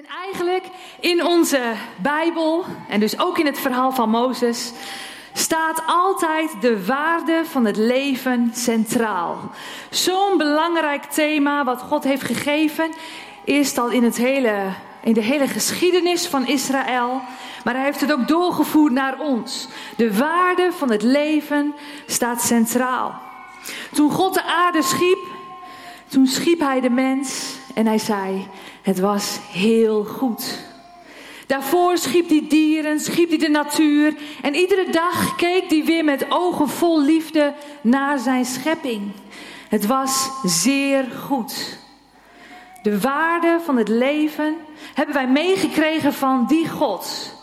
En eigenlijk in onze Bijbel, en dus ook in het verhaal van Mozes, staat altijd de waarde van het leven centraal. Zo'n belangrijk thema wat God heeft gegeven, is al in, het hele, in de hele geschiedenis van Israël. Maar hij heeft het ook doorgevoerd naar ons. De waarde van het leven staat centraal. Toen God de aarde schiep, toen schiep hij de mens en hij zei: Het was heel goed. Daarvoor schiep hij dieren, schiep hij de natuur. En iedere dag keek hij weer met ogen vol liefde naar zijn schepping. Het was zeer goed. De waarde van het leven hebben wij meegekregen van die God.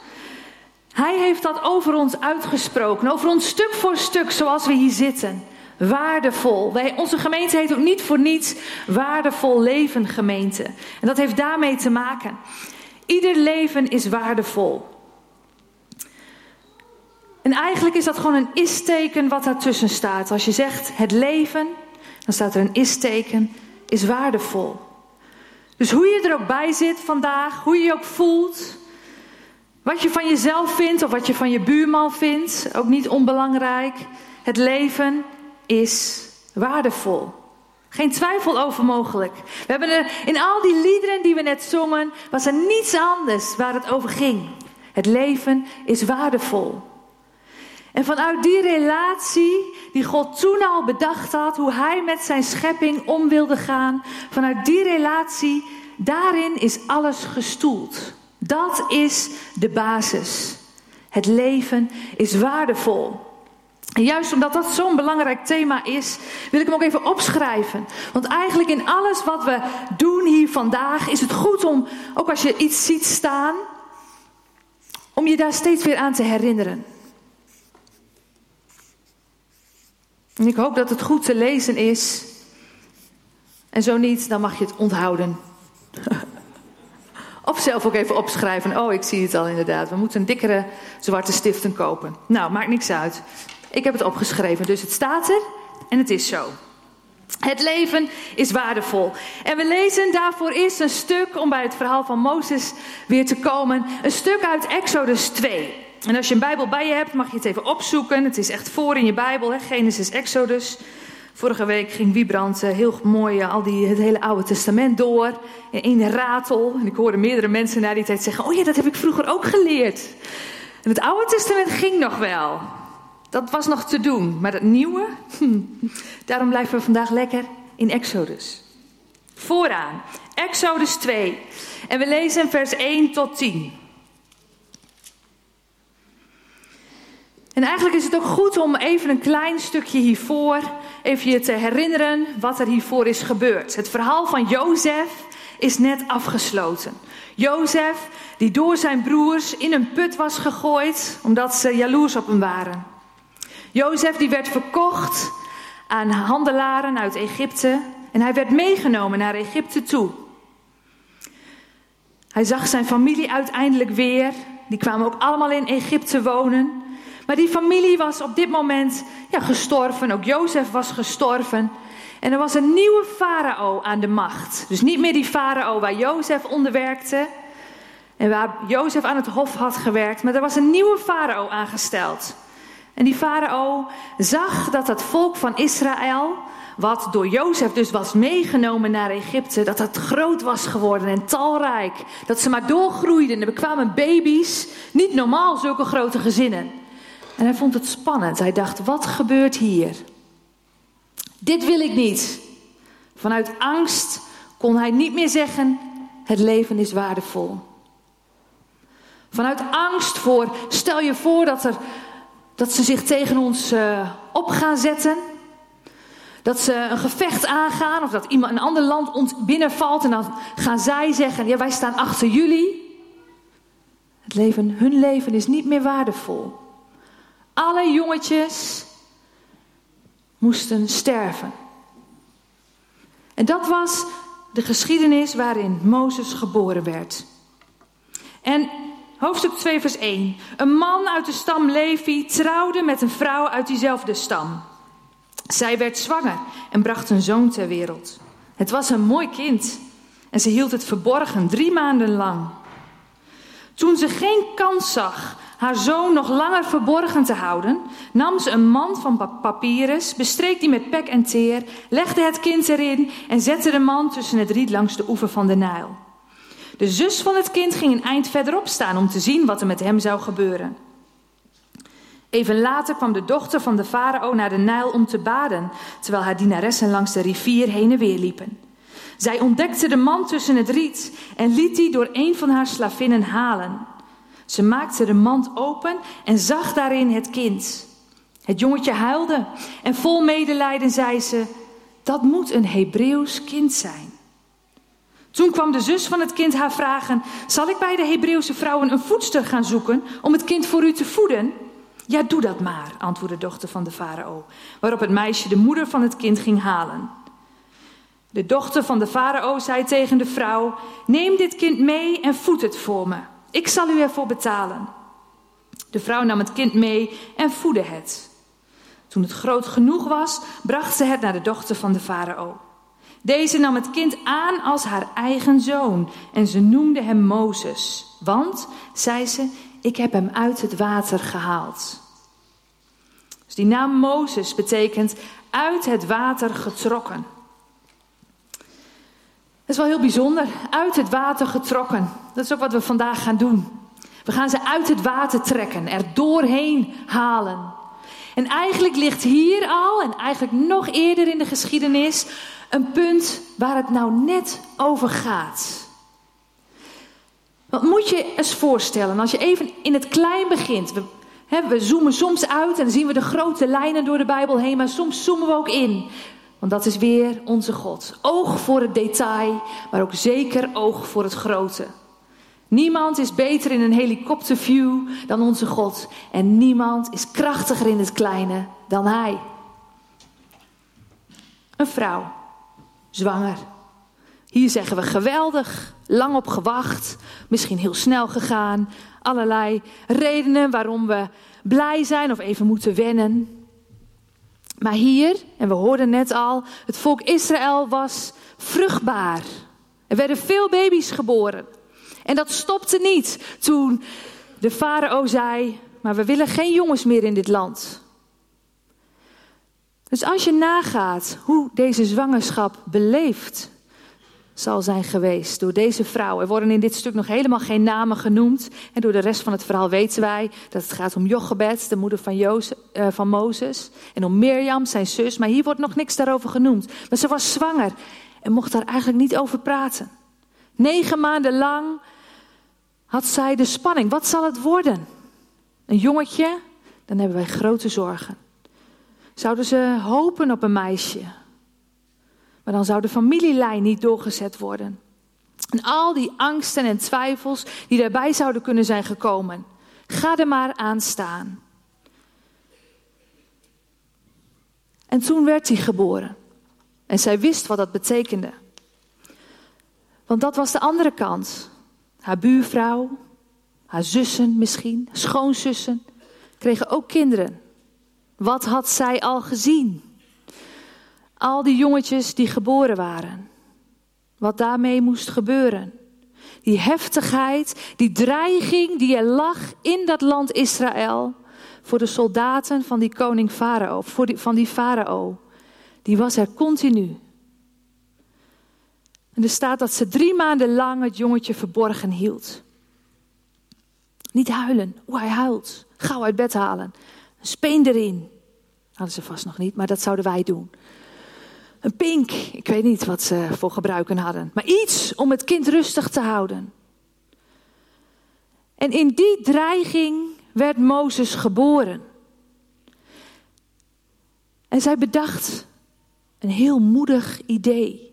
Hij heeft dat over ons uitgesproken, over ons stuk voor stuk, zoals we hier zitten. Waardevol. Wij, onze gemeente heet ook niet voor niets Waardevol Leven Gemeente. En dat heeft daarmee te maken. Ieder leven is waardevol. En eigenlijk is dat gewoon een isteken wat daartussen staat. Als je zegt het leven, dan staat er een isteken, is waardevol. Dus hoe je er ook bij zit vandaag, hoe je je ook voelt, wat je van jezelf vindt of wat je van je buurman vindt, ook niet onbelangrijk. Het leven is waardevol. Geen twijfel over mogelijk. We hebben er in al die liederen die we net zongen, was er niets anders waar het over ging. Het leven is waardevol. En vanuit die relatie die God toen al bedacht had, hoe hij met zijn schepping om wilde gaan, vanuit die relatie, daarin is alles gestoeld. Dat is de basis. Het leven is waardevol. En juist omdat dat zo'n belangrijk thema is, wil ik hem ook even opschrijven. Want eigenlijk in alles wat we doen hier vandaag is het goed om, ook als je iets ziet staan, om je daar steeds weer aan te herinneren. En ik hoop dat het goed te lezen is. En zo niet, dan mag je het onthouden. of zelf ook even opschrijven. Oh, ik zie het al inderdaad. We moeten dikkere zwarte stiften kopen. Nou, maakt niks uit. Ik heb het opgeschreven, dus het staat er en het is zo. Het leven is waardevol. En we lezen daarvoor eerst een stuk, om bij het verhaal van Mozes weer te komen, een stuk uit Exodus 2. En als je een Bijbel bij je hebt, mag je het even opzoeken. Het is echt voor in je Bijbel, hè? Genesis, Exodus. Vorige week ging Wiebrand eh, heel mooi eh, al die, het hele Oude Testament door. In één ratel. En ik hoorde meerdere mensen na die tijd zeggen: Oh ja, dat heb ik vroeger ook geleerd. En het Oude Testament ging nog wel. Dat was nog te doen. Maar het nieuwe, hm, daarom blijven we vandaag lekker in Exodus. Vooraan, Exodus 2. En we lezen vers 1 tot 10. En eigenlijk is het ook goed om even een klein stukje hiervoor, even je te herinneren wat er hiervoor is gebeurd. Het verhaal van Jozef is net afgesloten. Jozef, die door zijn broers in een put was gegooid, omdat ze jaloers op hem waren. Jozef die werd verkocht aan handelaren uit Egypte en hij werd meegenomen naar Egypte toe. Hij zag zijn familie uiteindelijk weer. Die kwamen ook allemaal in Egypte wonen. Maar die familie was op dit moment ja, gestorven. Ook Jozef was gestorven. En er was een nieuwe farao aan de macht. Dus niet meer die farao waar Jozef onder werkte. En waar Jozef aan het hof had gewerkt. Maar er was een nieuwe farao aangesteld. En die farao zag dat het volk van Israël, wat door Jozef dus was meegenomen naar Egypte, dat dat groot was geworden en talrijk. Dat ze maar doorgroeiden. Er kwamen baby's, niet normaal zulke grote gezinnen. En hij vond het spannend. Hij dacht, wat gebeurt hier? Dit wil ik niet. Vanuit angst kon hij niet meer zeggen, het leven is waardevol. Vanuit angst voor, stel je voor dat er dat ze zich tegen ons uh, op gaan zetten. Dat ze een gevecht aangaan of dat iemand een ander land ons binnenvalt en dan gaan zij zeggen: ja, wij staan achter jullie. Het leven, hun leven is niet meer waardevol. Alle jongetjes moesten sterven. En dat was de geschiedenis waarin Mozes geboren werd. En Hoofdstuk 2, vers 1. Een man uit de stam Levi trouwde met een vrouw uit diezelfde stam. Zij werd zwanger en bracht een zoon ter wereld. Het was een mooi kind. En ze hield het verborgen drie maanden lang. Toen ze geen kans zag haar zoon nog langer verborgen te houden, nam ze een mand van papyrus, bestreek die met pek en teer, legde het kind erin en zette de mand tussen het riet langs de oever van de Nijl. De zus van het kind ging een eind verderop staan om te zien wat er met hem zou gebeuren. Even later kwam de dochter van de farao naar de Nijl om te baden, terwijl haar dienaressen langs de rivier heen en weer liepen. Zij ontdekte de man tussen het riet en liet die door een van haar slavinnen halen. Ze maakte de mand open en zag daarin het kind. Het jongetje huilde en vol medelijden zei ze: Dat moet een Hebreeuws kind zijn. Toen kwam de zus van het kind haar vragen: Zal ik bij de Hebreeuwse vrouwen een voedster gaan zoeken om het kind voor u te voeden? Ja, doe dat maar, antwoordde de dochter van de farao, waarop het meisje de moeder van het kind ging halen. De dochter van de farao zei tegen de vrouw: Neem dit kind mee en voed het voor me. Ik zal u ervoor betalen. De vrouw nam het kind mee en voedde het. Toen het groot genoeg was, bracht ze het naar de dochter van de farao. Deze nam het kind aan als haar eigen zoon en ze noemde hem Mozes. Want, zei ze, ik heb hem uit het water gehaald. Dus die naam Mozes betekent uit het water getrokken. Dat is wel heel bijzonder. Uit het water getrokken. Dat is ook wat we vandaag gaan doen. We gaan ze uit het water trekken, er doorheen halen. En eigenlijk ligt hier al, en eigenlijk nog eerder in de geschiedenis, een punt waar het nou net over gaat. Wat moet je eens voorstellen, als je even in het klein begint. We, we zoomen soms uit en dan zien we de grote lijnen door de Bijbel heen, maar soms zoomen we ook in. Want dat is weer onze God. Oog voor het detail, maar ook zeker oog voor het grote. Niemand is beter in een helikopterview dan onze God. En niemand is krachtiger in het kleine dan Hij. Een vrouw, zwanger. Hier zeggen we geweldig, lang op gewacht, misschien heel snel gegaan. Allerlei redenen waarom we blij zijn of even moeten wennen. Maar hier, en we hoorden net al, het volk Israël was vruchtbaar. Er werden veel baby's geboren. En dat stopte niet toen de farao zei: Maar we willen geen jongens meer in dit land. Dus als je nagaat hoe deze zwangerschap beleefd zal zijn geweest door deze vrouw. Er worden in dit stuk nog helemaal geen namen genoemd. En door de rest van het verhaal weten wij dat het gaat om Jochebed, de moeder van, uh, van Mozes. En om Mirjam, zijn zus. Maar hier wordt nog niks daarover genoemd. Maar ze was zwanger en mocht daar eigenlijk niet over praten. Negen maanden lang had zij de spanning. Wat zal het worden? Een jongetje? Dan hebben wij grote zorgen. Zouden ze hopen op een meisje? Maar dan zou de familielijn niet doorgezet worden. En al die angsten en twijfels die daarbij zouden kunnen zijn gekomen. Ga er maar aan staan. En toen werd hij geboren. En zij wist wat dat betekende. Want dat was de andere kant. Haar buurvrouw, haar zussen misschien, schoonzussen, kregen ook kinderen. Wat had zij al gezien? Al die jongetjes die geboren waren. Wat daarmee moest gebeuren. Die heftigheid, die dreiging die er lag in dat land Israël voor de soldaten van die koning Farao, van die Farao, die was er continu. En er staat dat ze drie maanden lang het jongetje verborgen hield. Niet huilen. Oeh, hij huilt. Gauw uit bed halen. Een speen erin. Hadden ze vast nog niet, maar dat zouden wij doen. Een pink, ik weet niet wat ze voor gebruiken hadden. Maar iets om het kind rustig te houden. En in die dreiging werd Mozes geboren. En zij bedacht een heel moedig idee.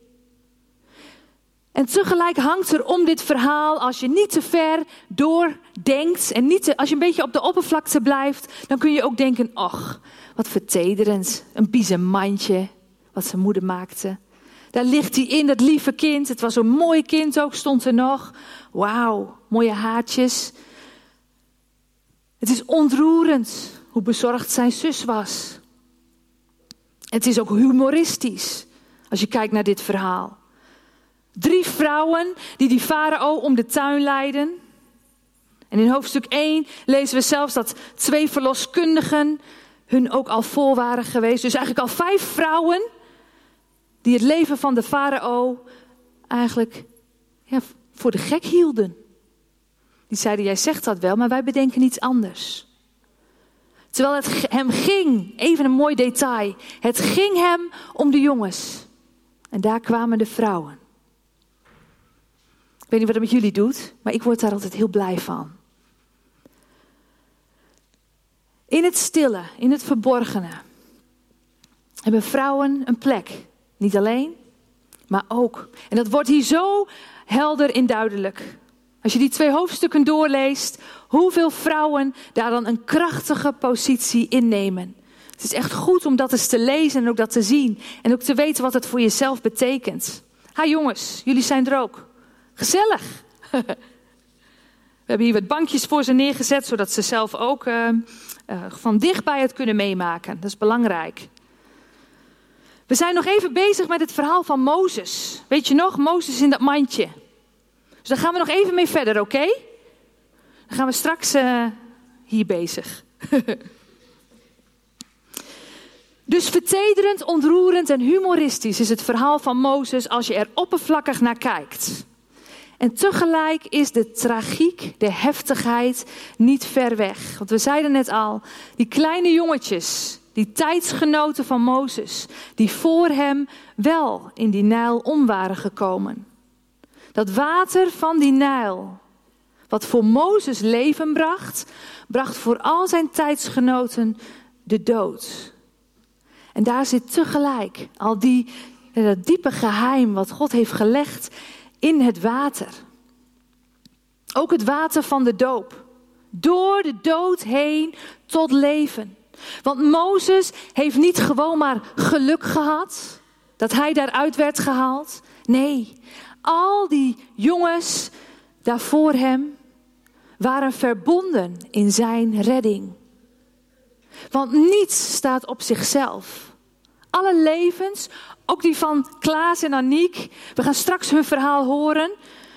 En tegelijk hangt er om dit verhaal, als je niet te ver doordenkt en niet als je een beetje op de oppervlakte blijft, dan kun je ook denken, ach, wat vertederend, een biezenmandje, wat zijn moeder maakte. Daar ligt hij in, dat lieve kind. Het was een mooi kind ook, stond er nog. Wauw, mooie haartjes. Het is ontroerend hoe bezorgd zijn zus was. Het is ook humoristisch als je kijkt naar dit verhaal. Drie vrouwen die die farao om de tuin leiden. En in hoofdstuk 1 lezen we zelfs dat twee verloskundigen hun ook al vol waren geweest. Dus eigenlijk al vijf vrouwen die het leven van de farao eigenlijk ja, voor de gek hielden. Die zeiden, jij zegt dat wel, maar wij bedenken iets anders. Terwijl het hem ging, even een mooi detail, het ging hem om de jongens. En daar kwamen de vrouwen. Ik weet niet wat het met jullie doet, maar ik word daar altijd heel blij van. In het stille, in het verborgene, hebben vrouwen een plek. Niet alleen, maar ook. En dat wordt hier zo helder en duidelijk. Als je die twee hoofdstukken doorleest, hoeveel vrouwen daar dan een krachtige positie innemen. Het is echt goed om dat eens te lezen en ook dat te zien. En ook te weten wat het voor jezelf betekent. Ha jongens, jullie zijn er ook. Gezellig. We hebben hier wat bankjes voor ze neergezet, zodat ze zelf ook uh, uh, van dichtbij het kunnen meemaken. Dat is belangrijk. We zijn nog even bezig met het verhaal van Mozes. Weet je nog, Mozes in dat mandje. Dus daar gaan we nog even mee verder, oké? Dan gaan we straks uh, hier bezig. dus vertederend, ontroerend en humoristisch is het verhaal van Mozes als je er oppervlakkig naar kijkt. En tegelijk is de tragiek, de heftigheid niet ver weg. Want we zeiden net al, die kleine jongetjes, die tijdsgenoten van Mozes, die voor hem wel in die Nijl om waren gekomen. Dat water van die Nijl, wat voor Mozes leven bracht, bracht voor al zijn tijdsgenoten de dood. En daar zit tegelijk al die, dat diepe geheim wat God heeft gelegd in het water. Ook het water van de doop. Door de dood heen tot leven. Want Mozes heeft niet gewoon maar geluk gehad dat hij daaruit werd gehaald. Nee, al die jongens daar voor hem waren verbonden in zijn redding. Want niets staat op zichzelf. Alle levens, ook die van Klaas en Aniek, we gaan straks hun verhaal horen.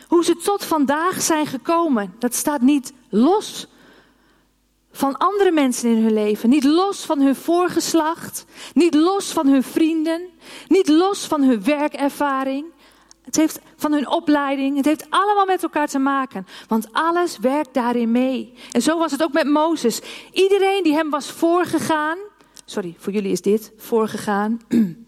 Hoe ze tot vandaag zijn gekomen. Dat staat niet los van andere mensen in hun leven. Niet los van hun voorgeslacht. Niet los van hun vrienden. Niet los van hun werkervaring. Het heeft van hun opleiding. Het heeft allemaal met elkaar te maken. Want alles werkt daarin mee. En zo was het ook met Mozes. Iedereen die hem was voorgegaan. Sorry, voor jullie is dit voorgegaan.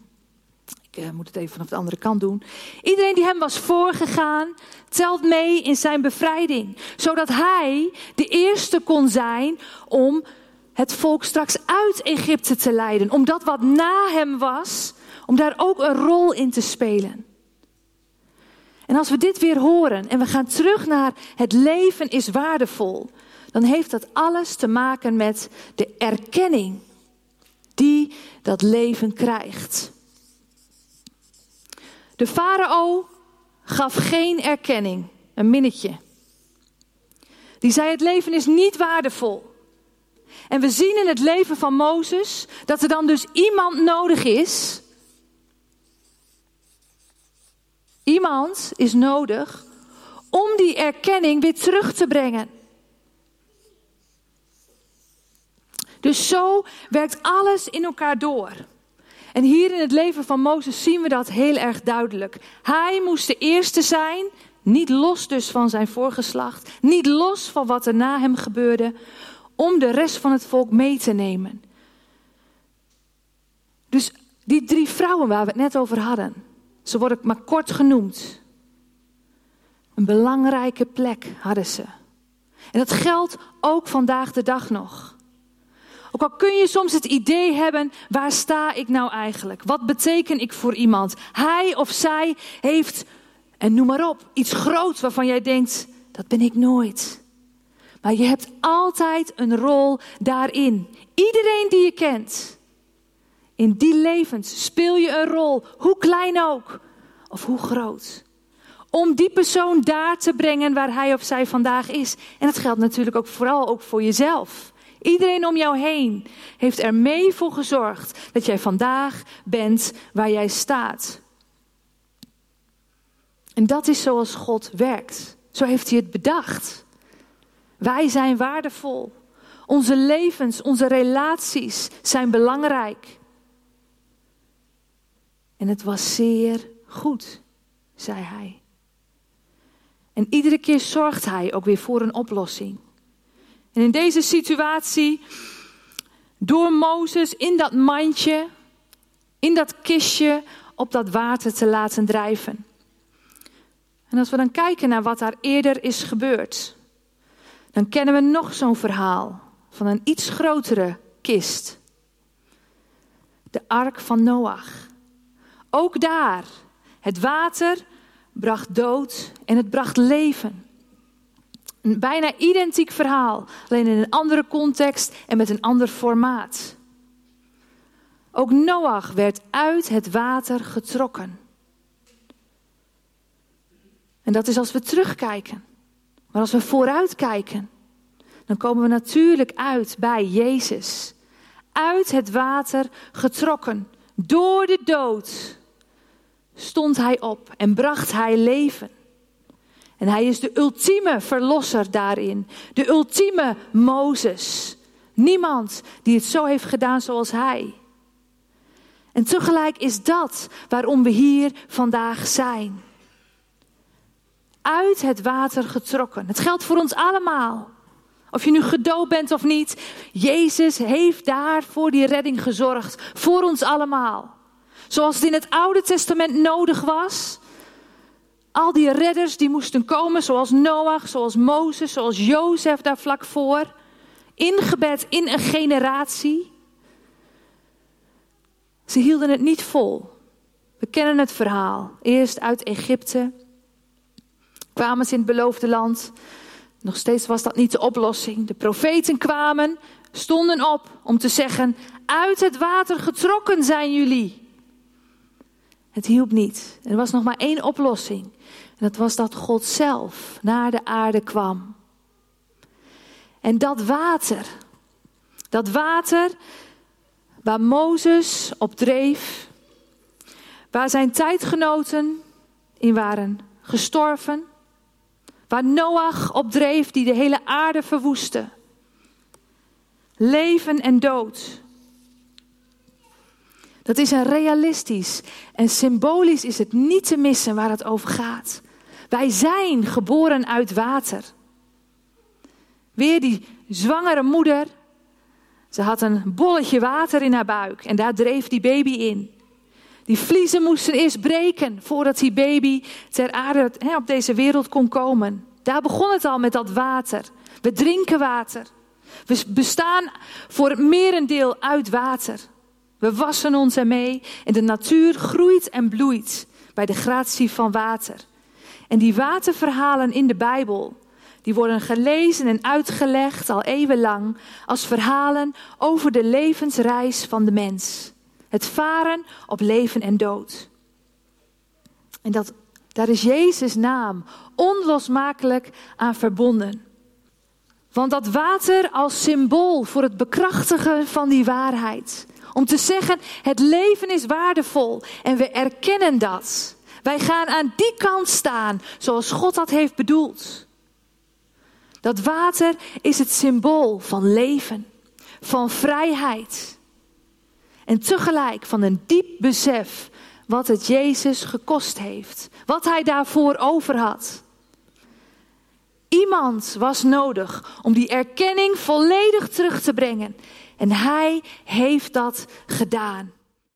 Ik uh, moet het even vanaf de andere kant doen. Iedereen die hem was voorgegaan, telt mee in zijn bevrijding. Zodat hij de eerste kon zijn om het volk straks uit Egypte te leiden. Om dat wat na hem was, om daar ook een rol in te spelen. En als we dit weer horen en we gaan terug naar het leven is waardevol, dan heeft dat alles te maken met de erkenning die dat leven krijgt. De farao gaf geen erkenning, een minnetje. Die zei: Het leven is niet waardevol. En we zien in het leven van Mozes dat er dan dus iemand nodig is. Iemand is nodig om die erkenning weer terug te brengen. Dus zo werkt alles in elkaar door. En hier in het leven van Mozes zien we dat heel erg duidelijk. Hij moest de eerste zijn, niet los dus van zijn voorgeslacht, niet los van wat er na hem gebeurde, om de rest van het volk mee te nemen. Dus die drie vrouwen waar we het net over hadden, ze worden maar kort genoemd. Een belangrijke plek hadden ze. En dat geldt ook vandaag de dag nog. Ook al kun je soms het idee hebben, waar sta ik nou eigenlijk? Wat beteken ik voor iemand? Hij of zij heeft, en noem maar op, iets groots waarvan jij denkt, dat ben ik nooit. Maar je hebt altijd een rol daarin. Iedereen die je kent. In die levens speel je een rol, hoe klein ook, of hoe groot. Om die persoon daar te brengen waar hij of zij vandaag is. En dat geldt natuurlijk ook vooral ook voor jezelf. Iedereen om jou heen heeft er mee voor gezorgd dat jij vandaag bent waar jij staat. En dat is zoals God werkt. Zo heeft hij het bedacht. Wij zijn waardevol. Onze levens, onze relaties zijn belangrijk. En het was zeer goed, zei hij. En iedere keer zorgt hij ook weer voor een oplossing. En in deze situatie, door Mozes in dat mandje, in dat kistje, op dat water te laten drijven. En als we dan kijken naar wat daar eerder is gebeurd, dan kennen we nog zo'n verhaal van een iets grotere kist. De ark van Noach. Ook daar, het water bracht dood en het bracht leven. Een bijna identiek verhaal, alleen in een andere context en met een ander formaat. Ook Noach werd uit het water getrokken. En dat is als we terugkijken. Maar als we vooruitkijken, dan komen we natuurlijk uit bij Jezus. Uit het water getrokken, door de dood, stond hij op en bracht hij leven. En hij is de ultieme verlosser daarin, de ultieme Mozes. Niemand die het zo heeft gedaan zoals hij. En tegelijk is dat waarom we hier vandaag zijn. Uit het water getrokken. Het geldt voor ons allemaal. Of je nu gedoopt bent of niet, Jezus heeft daar voor die redding gezorgd. Voor ons allemaal. Zoals het in het Oude Testament nodig was. Al die redders die moesten komen, zoals Noach, zoals Mozes, zoals Jozef daar vlak voor. Ingebed in een generatie. Ze hielden het niet vol. We kennen het verhaal. Eerst uit Egypte. Kwamen ze in het beloofde land. Nog steeds was dat niet de oplossing. De profeten kwamen, stonden op om te zeggen: Uit het water getrokken zijn jullie. Het hielp niet. Er was nog maar één oplossing. En dat was dat God zelf naar de aarde kwam. En dat water, dat water waar Mozes op dreef, waar zijn tijdgenoten in waren gestorven, waar Noach op dreef die de hele aarde verwoestte. Leven en dood. Dat is een realistisch en symbolisch is het niet te missen waar het over gaat. Wij zijn geboren uit water. Weer die zwangere moeder. Ze had een bolletje water in haar buik en daar dreef die baby in. Die vliezen moesten eerst breken voordat die baby ter aarde op deze wereld kon komen. Daar begon het al met dat water. We drinken water. We bestaan voor het merendeel uit water. We wassen ons ermee en de natuur groeit en bloeit bij de gratie van water. En die waterverhalen in de Bijbel, die worden gelezen en uitgelegd al eeuwenlang als verhalen over de levensreis van de mens. Het varen op leven en dood. En dat, daar is Jezus' naam onlosmakelijk aan verbonden. Want dat water als symbool voor het bekrachtigen van die waarheid. Om te zeggen, het leven is waardevol en we erkennen dat. Wij gaan aan die kant staan zoals God dat heeft bedoeld. Dat water is het symbool van leven, van vrijheid. En tegelijk van een diep besef wat het Jezus gekost heeft. Wat hij daarvoor over had. Iemand was nodig om die erkenning volledig terug te brengen. En hij heeft dat gedaan.